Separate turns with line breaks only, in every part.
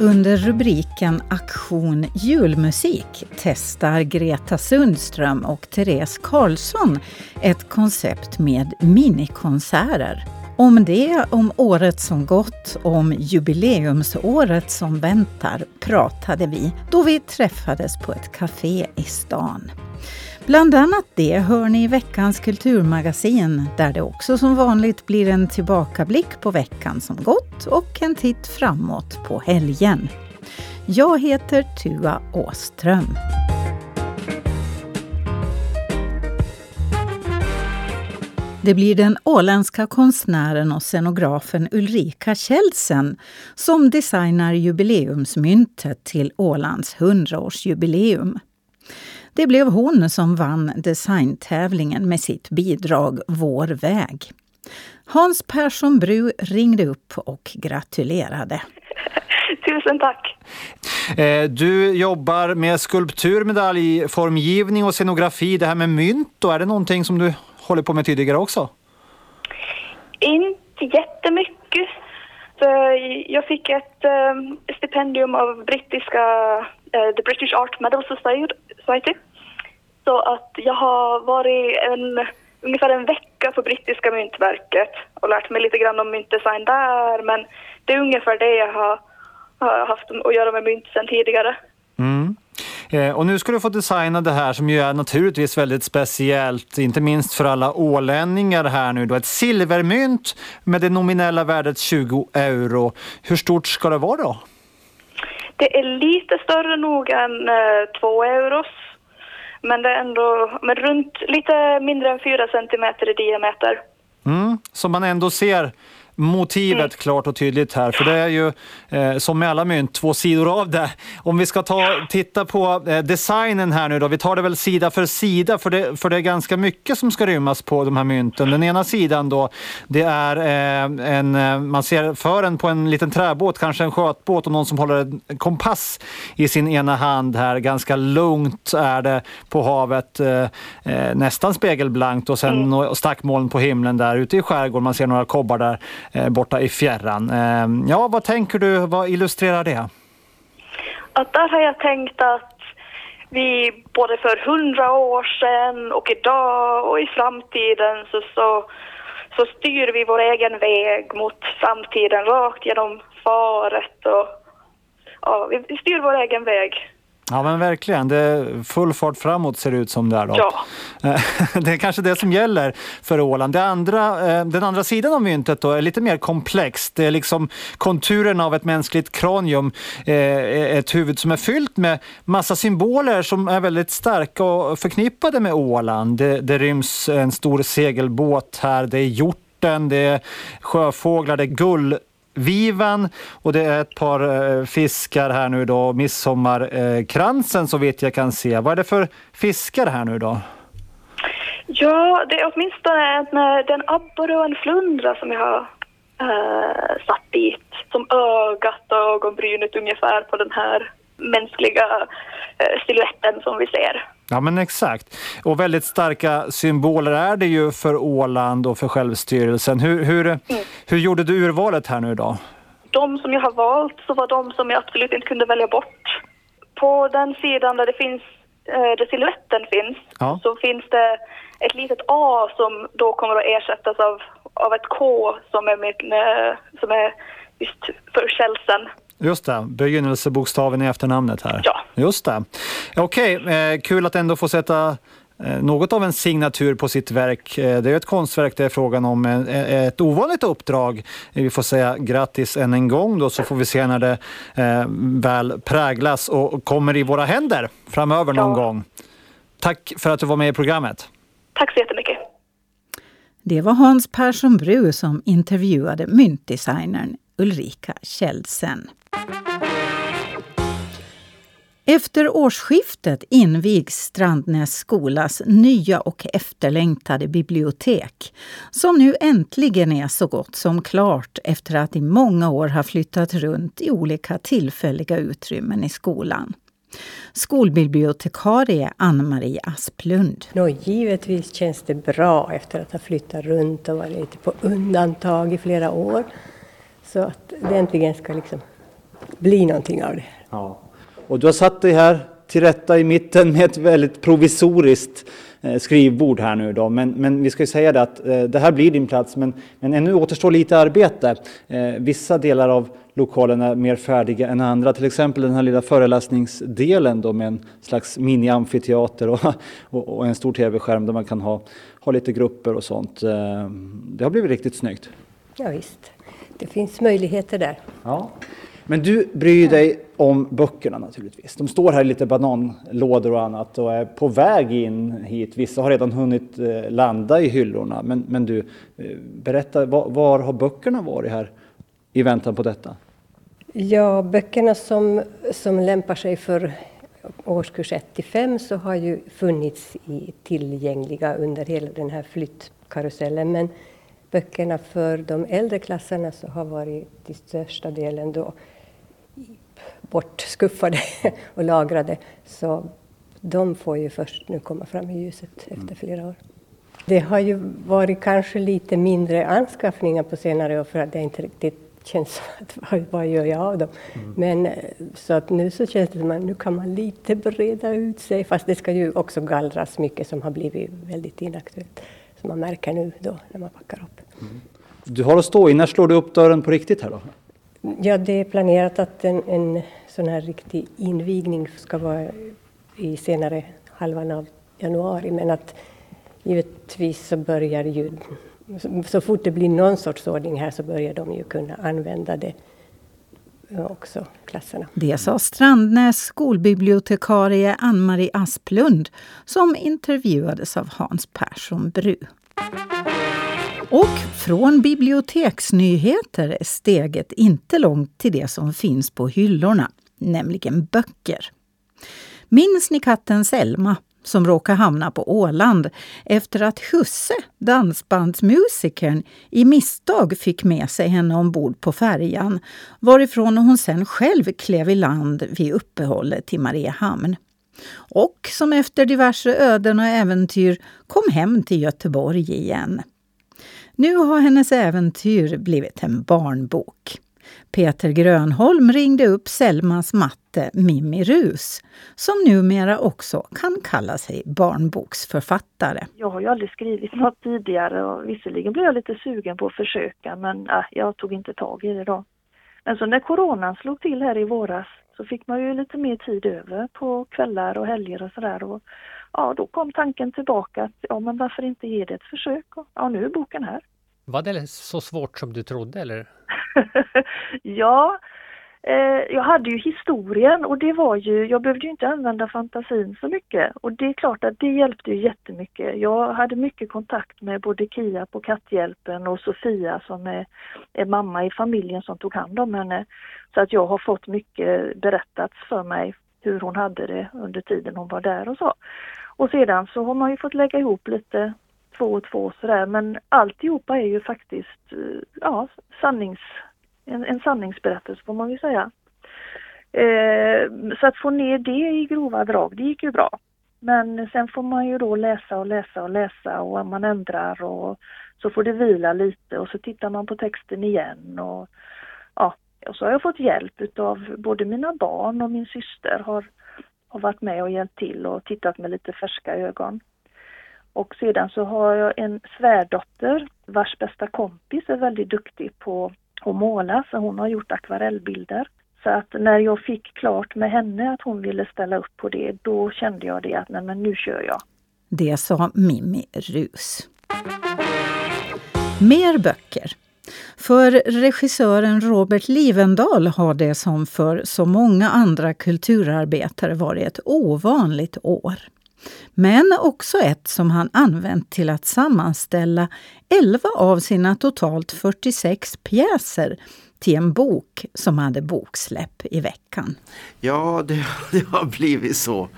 Under rubriken Aktion julmusik testar Greta Sundström och Therese Karlsson ett koncept med minikonserter. Om det, om året som gått, om jubileumsåret som väntar pratade vi då vi träffades på ett café i stan. Bland annat det hör ni i veckans kulturmagasin där det också som vanligt blir en tillbakablick på veckan som gått och en titt framåt på helgen. Jag heter Tua Åström. Det blir den åländska konstnären och scenografen Ulrika Kjeldsen som designar jubileumsmyntet till Ålands 100-årsjubileum. Det blev hon som vann designtävlingen med sitt bidrag Vår väg. Hans Persson Bru ringde upp och gratulerade.
Tusen tack!
Eh, du jobbar med skulptur, medaljformgivning och scenografi. Det här med mynt, då, är det någonting som du håller på med tidigare också?
Inte jättemycket. Eh, jag fick ett eh, stipendium av brittiska eh, The British Art Medal Society. Så att jag har varit en, ungefär en vecka på brittiska myntverket och lärt mig lite grann om myntdesign där. Men det är ungefär det jag har, har haft att göra med mynt sedan tidigare.
Mm. Eh, och nu ska du få designa det här som ju är naturligtvis väldigt speciellt, inte minst för alla ålänningar här nu då. Ett silvermynt med det nominella värdet 20 euro. Hur stort ska det vara då?
Det är lite större nog än eh, två euros. Men det är ändå men runt lite mindre än fyra centimeter i diameter.
Mm, så man ändå ser motivet mm. klart och tydligt här. För det är ju eh, som med alla mynt, två sidor av det. Om vi ska ta, titta på eh, designen här nu då. Vi tar det väl sida för sida för det, för det är ganska mycket som ska rymmas på de här mynten. Den ena sidan då, det är eh, en, eh, man ser fören på en liten träbåt, kanske en skötbåt och någon som håller en kompass i sin ena hand här. Ganska lugnt är det på havet, eh, eh nästan spegelblankt och sen mm. stackmoln på himlen där ute i skärgården. Man ser några kobbar där Eh, borta i fjärran. Ehm, ja, vad tänker du? Vad illustrerar det?
Att där har jag tänkt att vi både för hundra år sedan och idag och i framtiden så, så, så styr vi vår egen väg mot framtiden rakt genom faret och ja, vi styr vår egen väg.
Ja men verkligen, det är full fart framåt ser det ut som där då.
Ja.
Det är kanske det som gäller för Åland. Det andra, eh, den andra sidan av myntet då är lite mer komplext. Det är liksom konturen av ett mänskligt kranium, eh, ett huvud som är fyllt med massa symboler som är väldigt starka och förknippade med Åland. Det, det ryms en stor segelbåt här, det är hjorten, det är sjöfåglar, det är gull Vivan och det är ett par eh, fiskar här nu då, midsommarkransen så vitt jag kan se. Vad är det för fiskar här nu då?
Ja, det är åtminstone en, eh, en abborre och en flundra som jag har eh, satt dit som ögat och ögonbrynet ungefär på den här mänskliga eh, siluetten som vi ser.
Ja men exakt. Och väldigt starka symboler är det ju för Åland och för självstyrelsen. Hur, hur, mm. hur gjorde du urvalet här nu då?
De som jag har valt så var de som jag absolut inte kunde välja bort. På den sidan där det finns, eh, där siluetten finns, ja. så finns det ett litet A som då kommer att ersättas av, av ett K som är, eh, som är just för kälsen.
Just det, begynnelsebokstaven i efternamnet här.
Ja.
Just det. Okej, okay, eh, kul att ändå få sätta eh, något av en signatur på sitt verk. Eh, det är ett konstverk det är frågan om eh, ett ovanligt uppdrag. Vi får säga grattis än en gång då så får vi se när det väl präglas och kommer i våra händer framöver någon ja. gång. Tack för att du var med i programmet.
Tack så jättemycket.
Det var Hans Persson Bru som intervjuade myntdesignern Ulrika Kjeldsen. Efter årsskiftet invigs Strandnäs skolas nya och efterlängtade bibliotek som nu äntligen är så gott som klart efter att i många år ha flyttat runt i olika tillfälliga utrymmen i skolan. Skolbibliotekarie Ann-Marie Asplund.
Nå, givetvis känns det bra efter att ha flyttat runt och varit lite på undantag i flera år. Så att det äntligen ska liksom bli någonting av det.
Ja. Och du har satt dig här till rätta i mitten med ett väldigt provisoriskt eh, skrivbord här nu då. Men, men vi ska ju säga det att eh, det här blir din plats men, men ännu återstår lite arbete. Eh, vissa delar av lokalen är mer färdiga än andra. Till exempel den här lilla föreläsningsdelen då med en slags mini-amfiteater och, och, och, en stor tv-skärm där man kan ha, ha lite grupper och sånt. Det har blivit riktigt snyggt.
Ja, visst. Det finns möjligheter där.
Ja. Men du bryr dig om böckerna naturligtvis. De står här i lite bananlådor och annat och är på väg in hit. Vissa har redan hunnit eh, landa i hyllorna. Men, men du, eh, berätta, var, var har böckerna varit här i väntan på detta?
Ja, böckerna som, som lämpar sig för årskurs 1 till 5 så har ju funnits i, tillgängliga under hela den här flyttkarusellen. Men böckerna för de äldre klasserna så har varit till största delen då bortskuffade och lagrade. Så de får ju först nu komma fram i ljuset efter mm. flera år. Det har ju varit kanske lite mindre anskaffningar på senare år för att det inte riktigt känns som att vad, gör jag av dem? Mm. Men eh, så att nu så känns det som att nu kan man lite breda ut sig fast det ska ju också gallras mycket som har blivit väldigt inaktuellt. Som man märker nu då när man packar upp. Mm.
Du har att stå i, när slår du upp dörren på riktigt här då?
Ja, det är planerat att en, en sån här riktig invigning ska vara i senare halvan av januari, men att givetvis så börjar ju så fort det blir någon sorts ordning här så börjar de ju kunna använda det Eh, också, klasserna.
Det sa Strandnäs skolbibliotekarie Ann-Marie Asplund som intervjuades av Hans Persson Bru. Och från biblioteksnyheter är steget inte långt till det som finns på hyllorna, nämligen böcker. Minns ni katten Selma som råkade hamna på Åland efter att husse, dansbandsmusikern, i misstag fick med sig henne ombord på färjan varifrån hon sen själv klev i land vid uppehållet i Mariehamn. Och som efter diverse öden och äventyr kom hem till Göteborg igen. Nu har hennes äventyr blivit en barnbok. Peter Grönholm ringde upp Selmas matte Mimmi Rus som numera också kan kalla sig barnboksförfattare.
Jag har ju aldrig skrivit något tidigare och visserligen blev jag lite sugen på att försöka men äh, jag tog inte tag i det då. Men så när coronan slog till här i våras så fick man ju lite mer tid över på kvällar och helger och sådär. Och ja, då kom tanken tillbaka att ja, men varför inte ge det ett försök? Och, ja, nu är boken här.
Var det så svårt som du trodde eller?
ja, eh, jag hade ju historien och det var ju, jag behövde ju inte använda fantasin så mycket och det är klart att det hjälpte ju jättemycket. Jag hade mycket kontakt med både Kia på Katthjälpen och Sofia som är, är mamma i familjen som tog hand om henne. Så att jag har fått mycket berättats för mig hur hon hade det under tiden hon var där och så. Och sedan så har man ju fått lägga ihop lite två och två sådär men alltihopa är ju faktiskt eh, ja, sannings, en, en sanningsberättelse får man ju säga. Eh, så att få ner det i grova drag, det gick ju bra. Men sen får man ju då läsa och läsa och läsa och man ändrar och så får det vila lite och så tittar man på texten igen och ja, och så har jag fått hjälp utav både mina barn och min syster har, har varit med och hjälpt till och tittat med lite färska ögon. Och sedan så har jag en svärdotter vars bästa kompis är väldigt duktig på och måla så hon har gjort akvarellbilder. Så att när jag fick klart med henne att hon ville ställa upp på det, då kände jag det att nej men nu kör jag.
Det sa Mimmi Rus. Mer böcker. För regissören Robert Livendal har det som för så många andra kulturarbetare varit ett ovanligt år. Men också ett som han använt till att sammanställa 11 av sina totalt 46 pjäser till en bok som hade boksläpp i veckan.
Ja, det, det, har blivit så.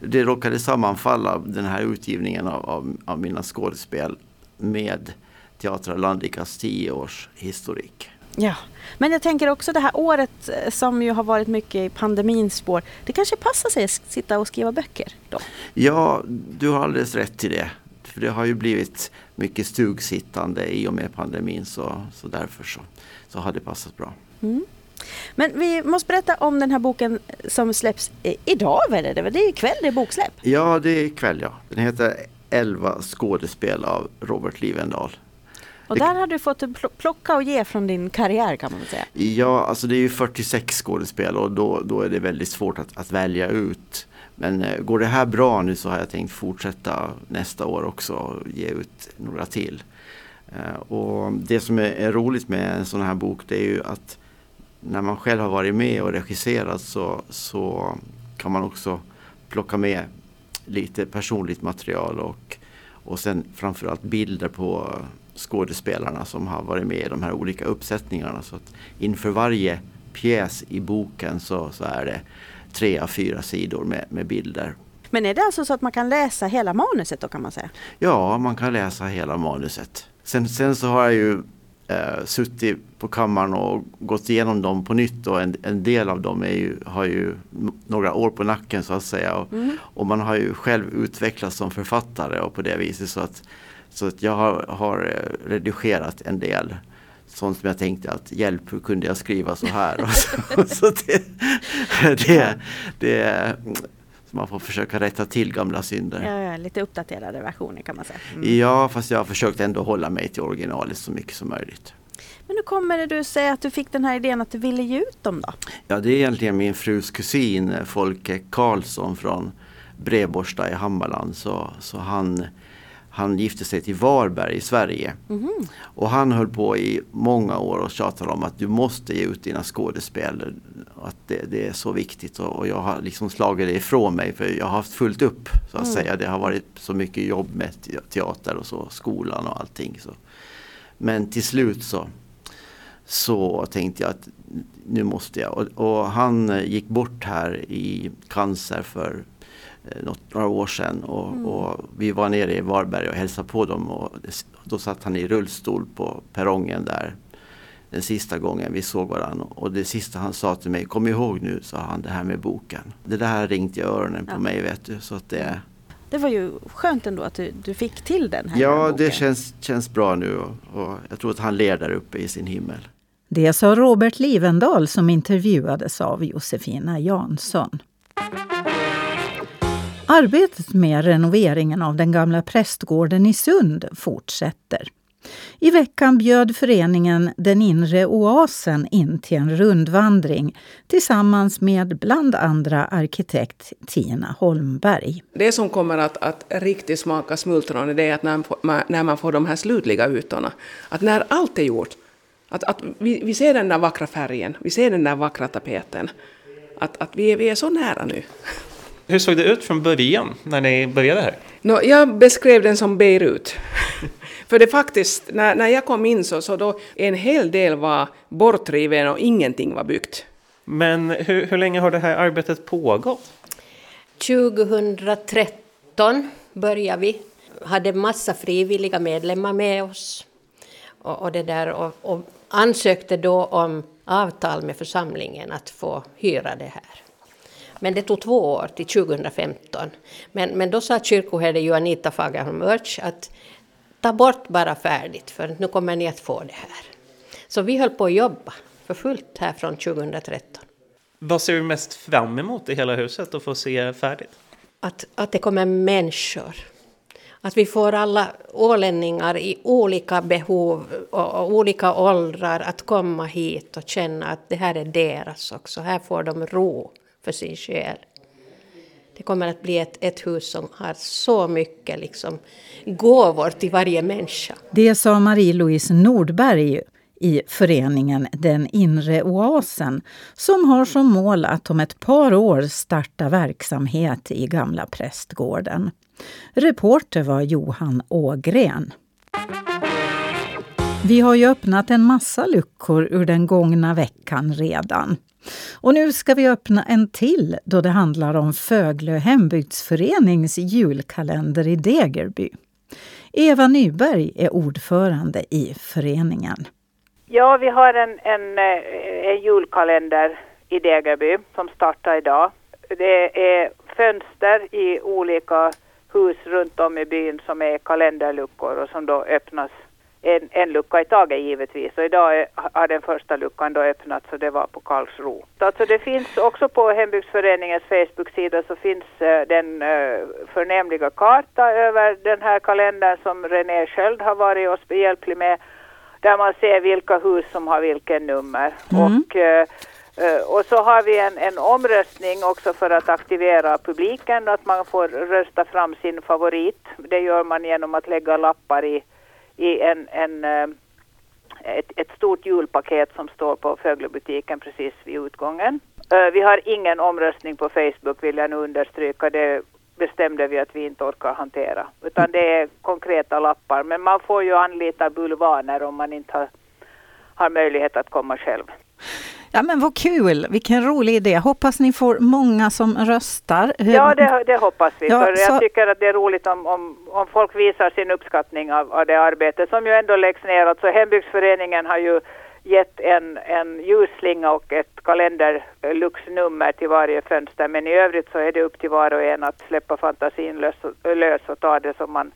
Det råkade sammanfalla, den här utgivningen av, av, av mina skådespel med Teatrar Landikas 10 års historik.
Ja, men jag tänker också det här året eh, som ju har varit mycket i pandemins spår. Det kanske passar sig att sitta och skriva böcker då?
Ja, du har alldeles rätt till det. För det har ju blivit mycket stugsittande i och med pandemin så, så därför så, så har det passat bra. Mm.
Men vi måste berätta om den här boken som släpps idag väl? Det är ikväll det är boksläpp?
Ja, det är ikväll ja. Den heter 11 skådespel av Robert Livendal.
Och där har du fått plocka och ge från din karriär kan man säga?
Ja, alltså det är ju 46 skådespel och då, då är det väldigt svårt att, att välja ut. Men eh, går det här bra nu så har jag tänkt fortsätta nästa år också och ge ut några till. Eh, och det som är, är roligt med en sån här bok det är ju att när man själv har varit med och regisserat så, så kan man också plocka med lite personligt material och, och sen framförallt bilder på skådespelarna som har varit med i de här olika uppsättningarna. Så att inför varje pjäs i boken så, så är det tre av fyra sidor med, med bilder.
Men är det alltså så att man kan läsa hela manuset då kan man säga?
Ja, man kan läsa hela manuset. Sen, sen så har jag ju eh, suttit på kammaren och gått igenom dem på nytt och en, en del av dem ju, har ju några år på nacken så att säga. Och, mm. och, man har ju själv utvecklats som författare och på det viset så att, så att jag har, har eh, redigerat en del sånt som jag tänkte att hjälp, hur kunde jag skriva så här? så, så det, det, det, man får försöka rätta till gamla synder.
Ja, ja, lite uppdaterade versioner kan man säga. Mm.
Ja, fast jag har försökt ändå hålla mig till originalet så mycket som möjligt.
Men hur kommer det du säger att du fick den här idén att du ville ge ut dem då?
Ja, det är egentligen min frus kusin Folke Karlsson från Breborsta i Hammarland. Så, så han han gifte sig till Varberg i Sverige. Mm. Och han höll på i många år och tjatade om att du måste ge ut dina skådespel. Att det, det är så viktigt och, och, jag har liksom slagit det ifrån mig för jag har haft fullt upp så att mm. säga. Det har varit så mycket jobb med teater och så, skolan och allting. Så. Men till slut så, så tänkte jag att nu måste jag. Och, och han gick bort här i cancer för Eh, något, några år sedan och, mm. och, vi var nere i Varberg och hälsade på dem och då satt han i rullstol på perrongen där den sista gången vi såg varandra och det sista han sa till mig, kom ihåg nu, sa han, det här med boken. Det där har ringt i öronen på ja. mig vet du. Så att det,
det var ju skönt ändå att du, du fick till den här
Ja, det känns, känns bra nu och, och jag tror att han ler där uppe i sin himmel.
Det sa Robert Livendal som intervjuades av Josefina Jansson. Arbetet med renoveringen av den gamla prästgården i Sund fortsätter. I veckan bjöd föreningen Den inre oasen in till en rundvandring tillsammans med bland andra arkitekt Tina Holmberg.
Det som kommer att, att riktigt smaka smultron är att när man, när man får de här slutliga ytorna, att när allt är gjort, att, att vi, vi ser den där vackra färgen, vi ser den där vackra tapeten, att, att vi, är, vi är så nära nu.
Hur såg det ut från början när ni började här?
No, jag beskrev den som Beirut. För det faktiskt, när, när jag kom in så, så då en hel del var bortriven och ingenting var byggt.
Men hur, hur länge har det här arbetet pågått?
2013 började vi. Hade massa frivilliga medlemmar med oss. Och, och det där, och, och ansökte då om avtal med församlingen att få hyra det här. Men det tog två år till 2015. Men, men då sa kyrkoherde Juanita Fagerholm Örts att ta bort bara färdigt för nu kommer ni att få det här. Så vi höll på att jobba för fullt här från 2013.
Vad ser du mest fram emot i hela huset att få se färdigt?
Att, att det kommer människor. Att vi får alla ålänningar i olika behov och olika åldrar att komma hit och känna att det här är deras också. Här får de ro för sin själ. Det kommer att bli ett, ett hus som har så mycket liksom, gåvor till varje människa.
Det sa Marie-Louise Nordberg i föreningen Den inre oasen som har som mål att om ett par år starta verksamhet i gamla prästgården. Reporter var Johan Ågren. Vi har ju öppnat en massa luckor ur den gångna veckan redan. Och nu ska vi öppna en till då det handlar om Föglö hembygdsförenings julkalender i Degerby. Eva Nyberg är ordförande i föreningen.
Ja, vi har en, en, eh, en julkalender i Degerby som startar idag. Det är fönster i olika hus runt om i byn som är kalenderluckor och som då öppnas en, en lucka i taget givetvis. Och idag är, har den första luckan då öppnats och det var på Karlsro. Alltså det finns också på Hembygdsföreningens Facebook-sida så finns uh, den uh, förnämliga karta över den här kalendern som René Sköld har varit oss behjälplig med. Där man ser vilka hus som har vilken nummer.
Mm.
Och, uh, och så har vi en, en omröstning också för att aktivera publiken, att man får rösta fram sin favorit. Det gör man genom att lägga lappar i i en, en, eh, ett, ett stort julpaket som står på Föglebutiken precis vid utgången. Eh, vi har ingen omröstning på Facebook vill jag nu understryka. Det bestämde vi att vi inte orkar hantera. Utan det är konkreta lappar. Men man får ju anlita bulvaner om man inte har, har möjlighet att komma själv.
Ja men vad kul, vilken rolig idé. Hoppas ni får många som röstar.
Ja det, det hoppas vi.
Ja,
för
så...
Jag tycker att det är roligt om, om, om folk visar sin uppskattning av, av det arbete som ju ändå läggs ner. Alltså Hembygdsföreningen har ju gett en, en ljusslinga och ett kalenderluxnummer till varje fönster. Men i övrigt så är det upp till var och en att släppa fantasin lös, lös och ta det som man,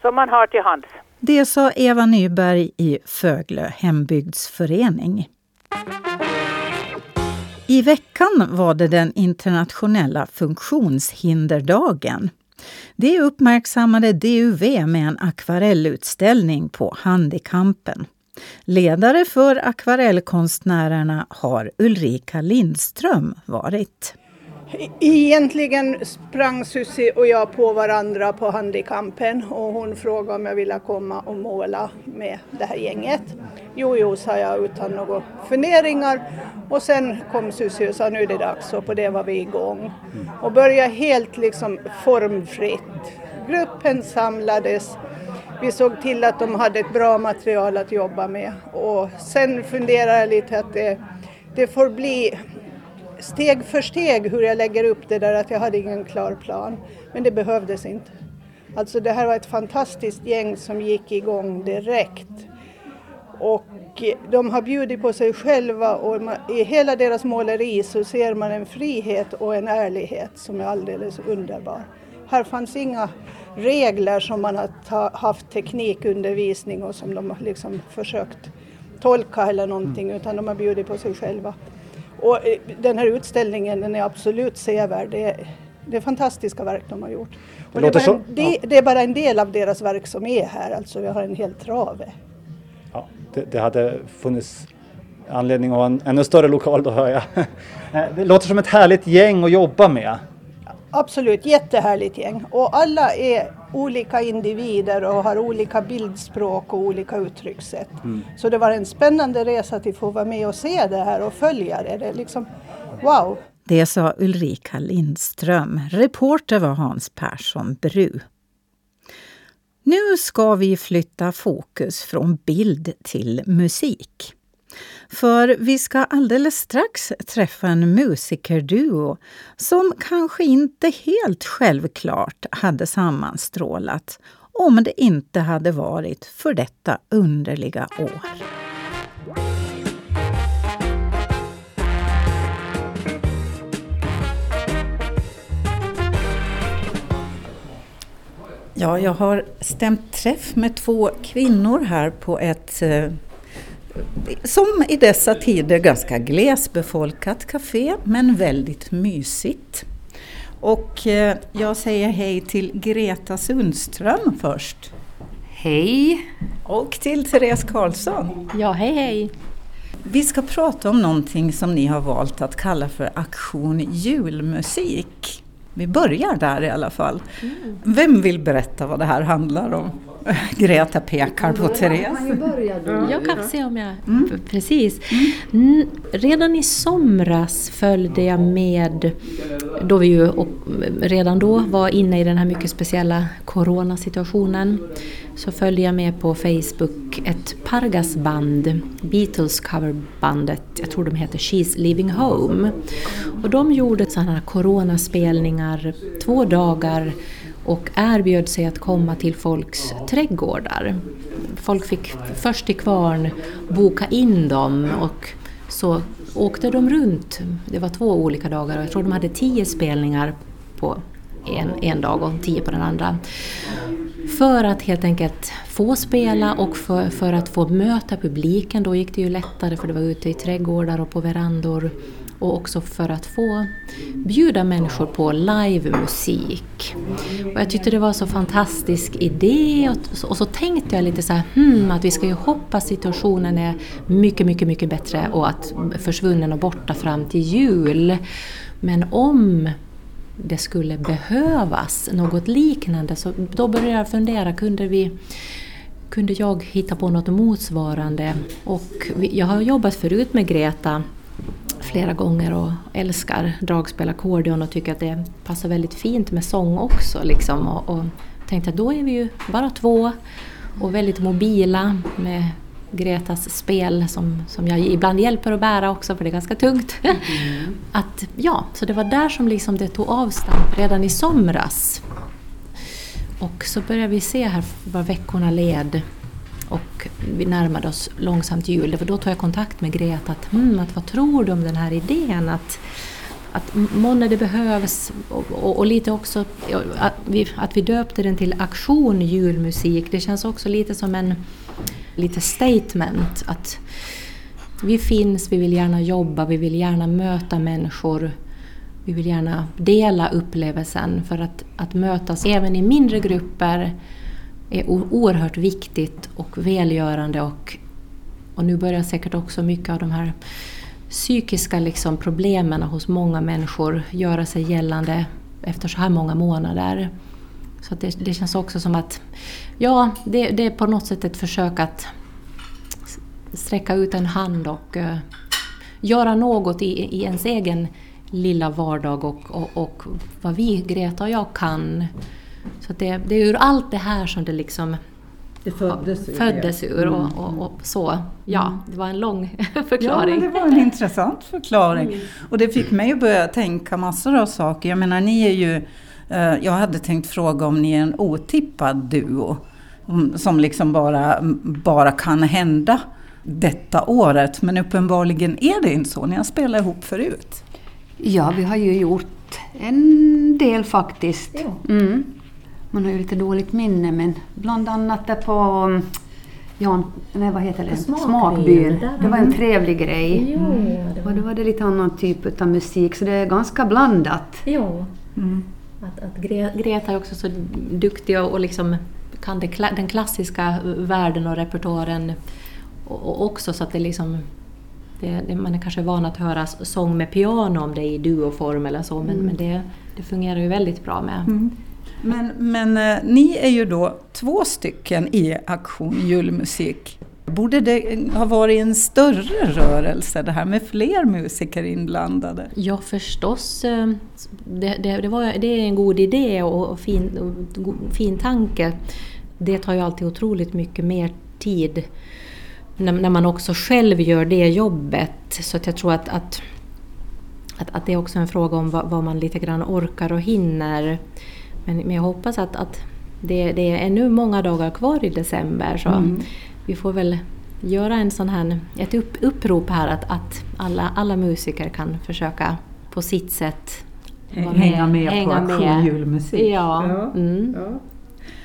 som man har till hands.
Det sa Eva Nyberg i Föglö hembygdsförening. I veckan var det den internationella funktionshinderdagen. Det uppmärksammade DUV med en akvarellutställning på Handikampen. Ledare för akvarellkonstnärerna har Ulrika Lindström varit.
E-, egentligen sprang Susie och jag på varandra på Handikampen och hon frågade om jag ville komma och måla med det här gänget. Jo, jo, sa jag utan några funderingar. Och sen kom Susie och sa nu är det dags och på det var vi igång. Och började helt liksom formfritt. Gruppen samlades. Vi såg till att de hade ett bra material att jobba med och sen funderade jag lite att det, det får bli steg för steg hur jag lägger upp det där att jag hade ingen klar plan. Men det behövdes inte. Alltså det här var ett fantastiskt gäng som gick igång direkt. Och de har bjudit på sig själva och i hela deras måleri så ser man en frihet och en ärlighet som är alldeles underbar. Här fanns inga regler som man har haft teknikundervisning och som de har liksom försökt tolka eller någonting utan de har bjudit på sig själva. Och den här utställningen den är absolut sevärd. Det är, det är fantastiska verk de har gjort. Det, det, är så, en, ja. det, är bara en del av deras verk som är här, alltså vi har en hel trave.
Ja, det, det hade funnits anledning att ha en ännu större lokal då hör jag. Det låter som ett härligt gäng att jobba med.
Absolut, jättehärligt gäng. Och alla är olika individer och har olika bildspråk och olika uttryckssätt. Mm. Så det var en spännande resa att få vara med och se det här och följa det. Det är liksom, wow!
Det sa Ulrika Lindström. Reporter var Hans Persson Bru. Nu ska vi flytta fokus från bild till musik. För vi ska alldeles strax träffa en musikerduo som kanske inte helt självklart hade sammanstrålat om det inte hade varit för detta underliga år. Ja, jag har stämt träff med två kvinnor här på ett eh, som i dessa tider ganska glesbefolkat café, men väldigt mysigt. Och eh, jag säger hej till Greta Sundström först.
Hej!
Och till Therese Karlsson.
Ja, hej hej!
Vi ska prata om någonting som ni har valt att kalla för Aktion julmusik. Vi börjar där i alla fall. Mm. Vem vill berätta vad det här handlar om? Greta pekar på Therese.
Jag kan se om jag... Mm. Precis. Mm. Redan i somras följde jag med, då vi ju redan då var inne i den här mycket speciella coronasituationen, så följde jag med på Facebook ett Pargasband, Beatles coverbandet, jag tror de heter She's Living Home. Och de gjorde sådana här ägnar två dagar och erbjöd sig att komma till folks trädgårdar. Folk fick först till kvarn boka in dem och så åkte de runt. Det var två olika dagar och jag tror de hade tio spelningar på en, en dag och tio på den andra. För att helt enkelt få spela och för, för att få möta publiken. Då gick det ju lättare för det var ute i trädgårdar och på verandor. Och också för att få bjuda människor på livemusik. Och jag tyckte det var en så fantastisk idé och så, och så tänkte jag lite så här, hmm, att vi ska ju hoppas situationen är mycket, mycket, mycket bättre och att försvunnen och borta fram till jul. Men om det skulle behövas något liknande så då började jag fundera, kunde vi kunde jag hitta på något motsvarande? Och jag har jobbat förut med Greta flera gånger och älskar dragspel ackordion och tycker att det passar väldigt fint med sång också. Liksom. Och, och tänkte att då är vi ju bara två och väldigt mobila med Gretas spel som, som jag ibland hjälper att bära också för det är ganska tungt. Mm. att, ja, så det var där som liksom det tog avstamp redan i somras. Och så började vi se här vad veckorna led och vi närmade oss långsamt jul. För då tog jag kontakt med Greta. Att, hmm, att, vad tror du om den här idén? Att, att månne det behövs och, och, och, lite också att vi, att vi döpte den till Aktion julmusik. Det känns också lite som en lite statement. Att vi finns, vi vill gärna jobba, vi vill gärna möta människor. Vi vill gärna dela upplevelsen för att, att mötas även i mindre grupper är oerhört viktigt och välgörande och, och nu börjar säkert också mycket av de här psykiska liksom problemen hos många människor göra sig gällande efter så här många månader. Så det, det, känns också som att ja, det, det, är på något sätt ett försök att sträcka ut en hand och uh, göra något i, i ens egen lilla vardag och, och, och vad vi, Greta och jag, kan så det, det är ur allt det här som det liksom
det föddes ur,
föddes ur och,
mm.
och, och, så. Ja,
Mm.
det var en lång förklaring.
Ja, det var en intressant förklaring.
Mm.
Och det fick mig att börja tänka massor av saker. Jag menar, ni är ju... eh, Jag hade tänkt fråga om ni är en otippad duo. om- Som liksom bara, bara kan hända detta året. Men uppenbarligen är det inte så. Ni har spelat ihop förut.
Ja, vi har ju gjort en del faktiskt. Mm. Man har ju lite dåligt minne men bland annat där på mm, Jan, nej, vad heter det?
Smakbyn.
Det var en
Mm.
trevlig grej.
Det var-
Och då var det lite annan typ av musik så det är ganska blandat.
Jo. Att, att Gre- Greta är också så duktig och, och liksom kan det, den klassiska världen och repertoaren och, och också så att det liksom det, man är kanske van att höra sång med piano om det är i duoform eller så men,
Mm.
men det, det fungerar ju väldigt bra med.
Mm. Men, men eh, ni är ju då två stycken i Aktion julmusik. Borde det eh, ha varit en större rörelse det här med fler musiker inblandade?
Ja förstås, eh, det, det, det, var, det är en god idé och, och, fin, och fin tanke. Det tar ju alltid otroligt mycket mer tid när, när man också själv gör det jobbet. Så att jag tror att, att, att, att det är också en fråga om vad, vad man lite grann orkar och hinner. Men, men jag hoppas att, att det, det är ännu många dagar kvar i december så
Mm.
vi får väl göra en sån här, ett upp, upprop här att, att alla, alla musiker kan försöka på sitt sätt
Hänga med på Aktion julmusik.
Ja.
Ja.
Mm.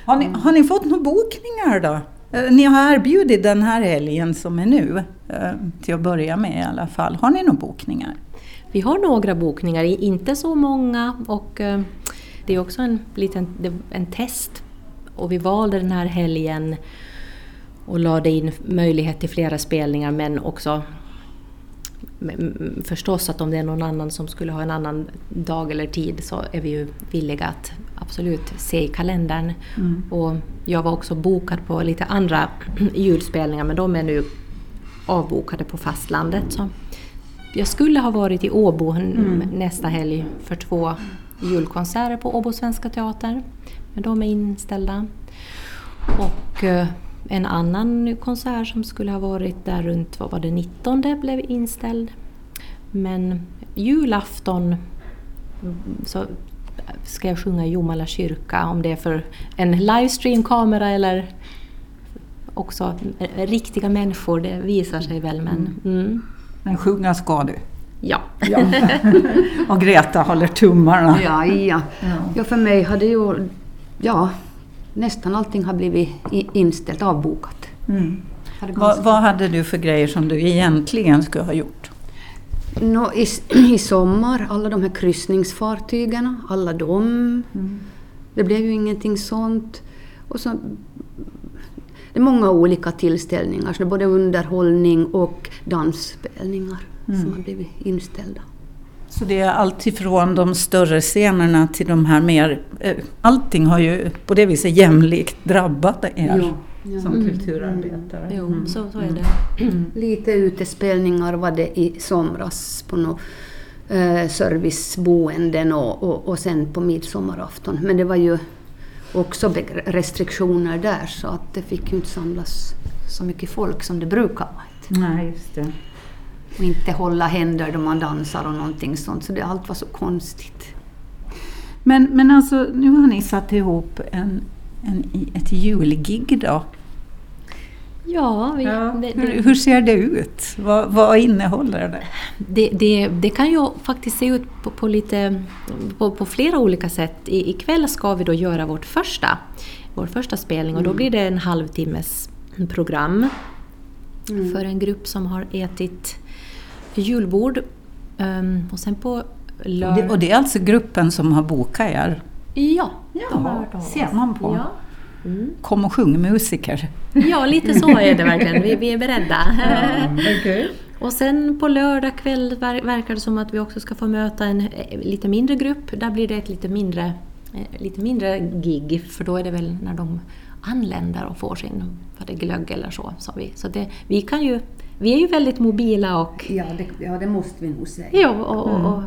Har ni, har ni fått några bokningar då? Eh, Ni har erbjudit den här helgen som är nu, eh, till att börja med i alla fall. Har ni några bokningar?
Vi har några bokningar, inte så många och eh, det är också en liten en test. Och vi valde den här helgen och lade in möjlighet till flera spelningar men också förstås att om det är någon annan som skulle ha en annan dag eller tid så är vi ju villiga att absolut se i kalendern.
Mm.
Och jag var också bokad på lite andra julspelningar men de är nu avbokade på fastlandet. Så jag skulle ha varit i Åbo
Mm.
nästa helg för två julkonserter på Åbo Svenska Teater. Men de är inställda. Och eh, en annan konsert som skulle ha varit där runt, vad var det, 19 blev inställd. Men julafton mm, så ska jag sjunga i Jomala kyrka, om det är för en livestreamkamera eller också riktiga människor, det visar sig väl. Men, mm.
Men sjunga ska du?
Ja.
ja. Och Greta håller tummarna.
Ja, ja. ja, för mig hade ju... Ja, nästan allting har blivit inställt, avbokat.
Mm. Vad, vad hade du för grejer som du egentligen skulle ha gjort?
No, i, I sommar, alla de här kryssningsfartygen, alla de. Mm. Det blev ju ingenting sånt. Och så, det är många olika tillställningar, så det är både underhållning och dansspelningar mm. som har blivit inställda.
Så det är alltifrån de större scenerna till de här mer... Eh, allting har ju på det viset jämlikt drabbat er ja, ja. som mm. kulturarbetare.
Mm. Jo, så, så är det. Mm. Lite utespelningar var det i somras på något eh, serviceboenden och, och, och sen på midsommarafton. Men det var ju också restriktioner där så att det fick ju inte samlas så mycket folk som det brukar vara.
Nej, just det.
Och inte hålla händer då man dansar och någonting sånt. Så det, allt var så konstigt.
Men, men alltså, nu har ni satt ihop en, en, ett julgig då.
Ja, vi,
ja. Det, det, hur, hur, ser det ut? Vad, vad innehåller det?
Det, det? det, kan ju faktiskt se ut på, på lite, på, på, flera olika sätt. I, ikväll ska vi då göra vårt första, vår första spelning och då mm. blir det en halvtimmes program mm. för en grupp som har ätit julbord. Um, och sen på
lördag... Och det är alltså gruppen som har bokat er?
Ja,
ja ser man på. Ja. Mm. Kom och sjung musiker.
Ja, lite så är det verkligen. Vi, vi är beredda. Ja, okay. Och sen på lördag kväll verkar det som att vi också ska få möta en eh, lite mindre grupp. Där blir det ett lite mindre, eh, lite mindre gig, för då är det väl när de anländer och får sin glögg eller så. så vi. Så det, vi kan ju vi är ju väldigt mobila och...
Ja, det, ja, det måste vi nog säga.
Ja, och, och, och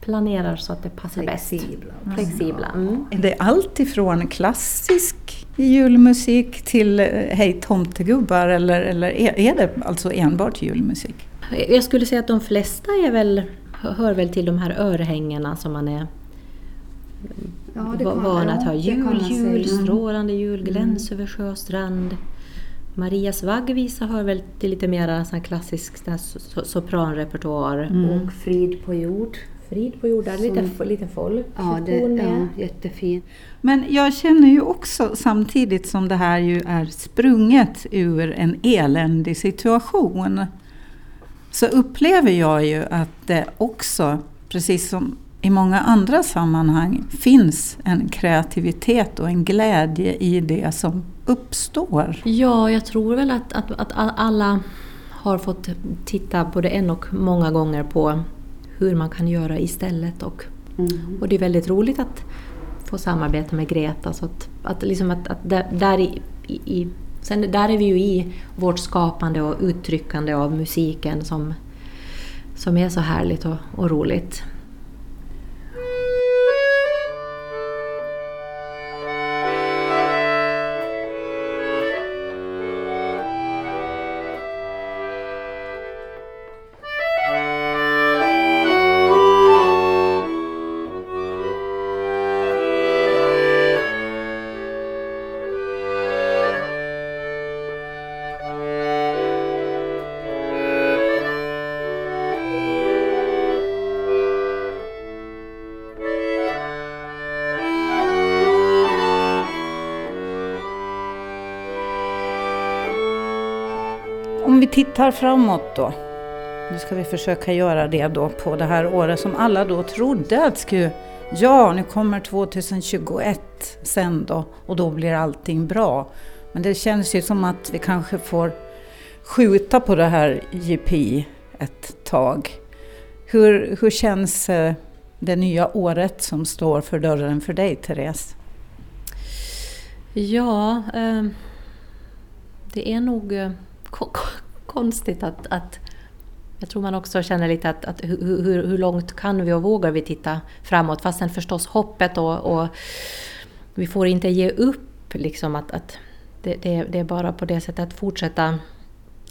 planerar så att det passar
Flexibla.
bäst. Flexibla. Mm.
Är det allt ifrån klassisk julmusik till eh, Hej tomtegubbar eller, eller är det alltså enbart julmusik?
Jag skulle säga att de flesta är väl, hör väl till de här örhängena som man är ja, van att höra. Jul, jul, strålande jul, gläns mm. över sjö och strand. Marias vaggvisa hör väl till lite mer klassisk sopranrepertoar.
Mm. Och Frid på jord.
Frid på jord, där lite, lite folk.
Ja, det, ja, jättefin.
Men jag känner ju också samtidigt som det här ju är sprunget ur en eländig situation så upplever jag ju att det också, precis som i många andra sammanhang, finns en kreativitet och en glädje i det som uppstår?
Ja, jag tror väl att, att, att alla har fått titta både en och många gånger på hur man kan göra istället. Och, mm. och det är väldigt roligt att få samarbeta med Greta. Så att, att, liksom att, att där, där, i, i, sen där är vi ju i vårt skapande och uttryckande av musiken som, som är så härligt och, och roligt.
Tittar framåt då. Nu ska vi försöka göra det då på det här året som alla då trodde att skulle Ja, nu kommer 2021 sen då och då blir allting bra. Men det känns ju som att vi kanske får skjuta på det här JP ett tag. Hur, hur känns eh, det nya året som står för dörren för dig, Therese?
Ja, eh, det är nog eh, konstigt att, att jag tror man också känner lite att, att hur, hur, hur, långt kan vi och vågar vi titta framåt? Fastän förstås hoppet och, och vi får inte ge upp. Liksom att, att det, det, det, är bara på det sättet att fortsätta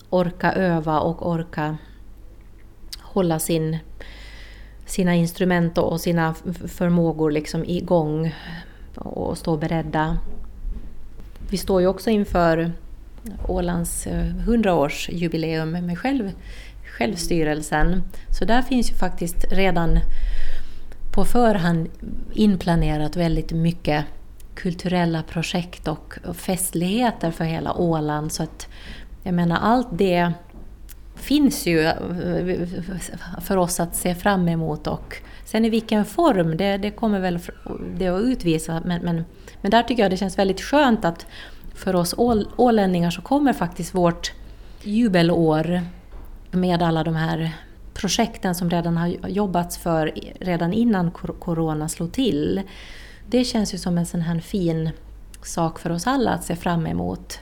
orka öva och orka hålla sin, sina instrument och sina förmågor liksom igång och stå beredda. Vi står ju också inför Ålands eh, 100-årsjubileum med själv, självstyrelsen. Så där finns ju faktiskt redan på förhand inplanerat väldigt mycket kulturella projekt och, festligheter för hela Åland. Så att jag menar allt det finns ju eh, för oss att se fram emot och sen i vilken form, det, det kommer väl det att utvisa. Men, men, men där tycker jag det känns väldigt skönt att för oss ål, ålänningar så kommer faktiskt vårt jubelår med alla de här projekten som redan har jobbats för redan innan corona slog till. Det känns ju som en sån här fin sak för oss alla att se fram emot.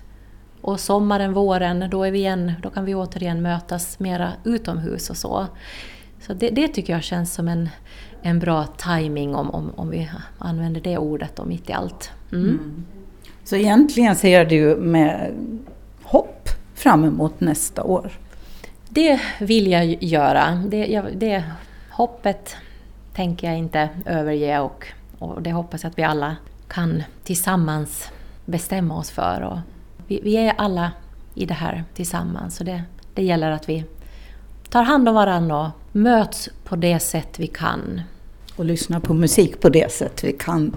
Och sommaren, våren, då, är vi igen, då kan vi återigen mötas mera utomhus och så. Så det, det tycker jag känns som en, en bra timing om, om, om vi använder det ordet då, mitt i allt. Mm. Mm.
Så egentligen ser du med hopp fram emot nästa år?
Det vill jag göra. Det, jag, det hoppet tänker jag inte överge och, och det hoppas jag att vi alla kan tillsammans bestämma oss för. Och vi, vi är alla i det här tillsammans så det, det gäller att vi tar hand om varandra och möts på det sätt vi kan.
Och lyssnar på musik på det sätt vi kan.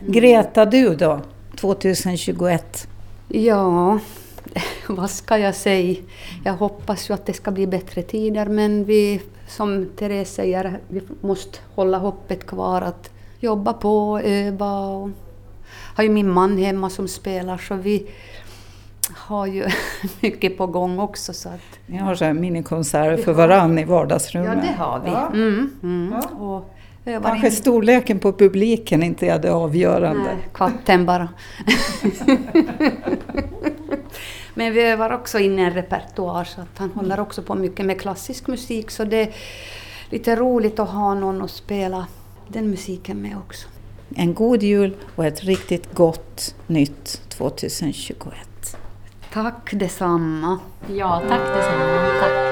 Greta, du då? 2021?
Ja, vad ska jag säga? Jag hoppas ju att det ska bli bättre tider men vi, som Therese säger, vi måste hålla hoppet kvar att jobba på, öva och har ju min man hemma som spelar så vi har ju mycket på gång också. Så att
Ni har så här minikonserter för varann i vardagsrummet?
Ja, det har vi. Ja. Mm, mm. Ja. Och
Kanske in... storleken på publiken inte är det avgörande? Nej,
katten bara. Men vi övar också in en repertoar så att han håller också på mycket med klassisk musik så det är lite roligt att ha någon att spela den musiken med också.
En god jul och ett riktigt gott nytt 2021.
Tack detsamma.
Ja, tack detsamma. Tack.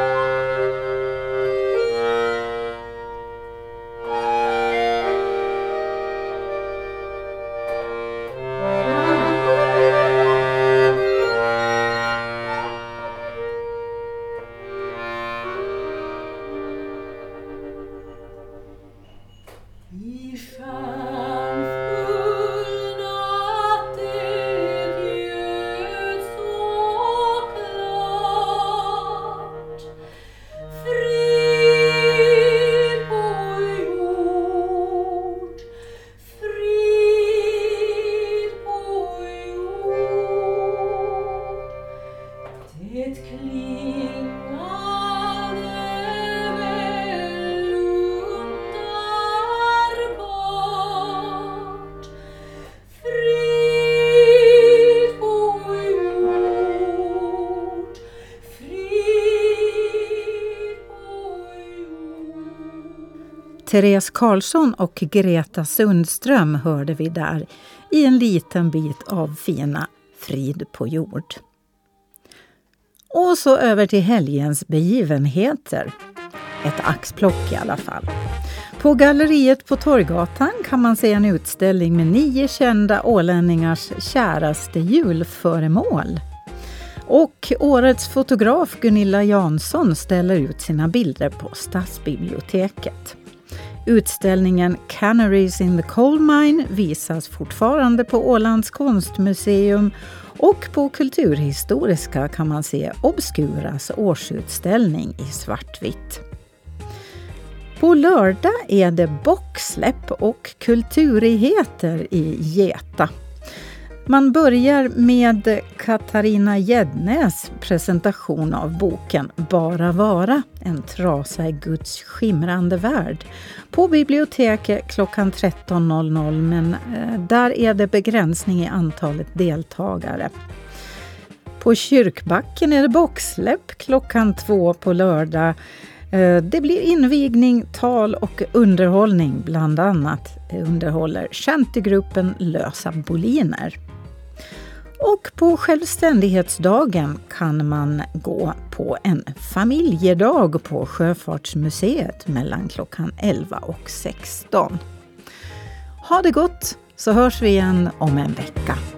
Therese Karlsson och Greta Sundström hörde vi där i en liten bit av fina Frid på jord. Och så över till helgens begivenheter. Ett axplock i alla fall. På galleriet på Torggatan kan man se en utställning med nio kända ålänningars käraste julföremål. Och årets fotograf Gunilla Jansson ställer ut sina bilder på Stadsbiblioteket. Utställningen Canaries in the Coal Mine visas fortfarande på Ålands konstmuseum och på Kulturhistoriska kan man se Obscuras årsutställning i svartvitt. På lördag är det boxsläpp och kulturigheter i Geta. Man börjar med Katarina Gäddnäs presentation av boken Bara vara, en trasa i Guds skimrande värld på biblioteket klockan 13.00 men eh, där är det begränsning i antalet deltagare. På Kyrkbacken är det boxsläpp klockan två på lördag. Eh, det blir invigning, tal och underhållning. Bland annat underhåller Shantigruppen Lösa Boliner. Och på självständighetsdagen kan man gå på en familjedag på Sjöfartsmuseet mellan klockan 11 och 16. Ha det gott så hörs vi igen om en vecka.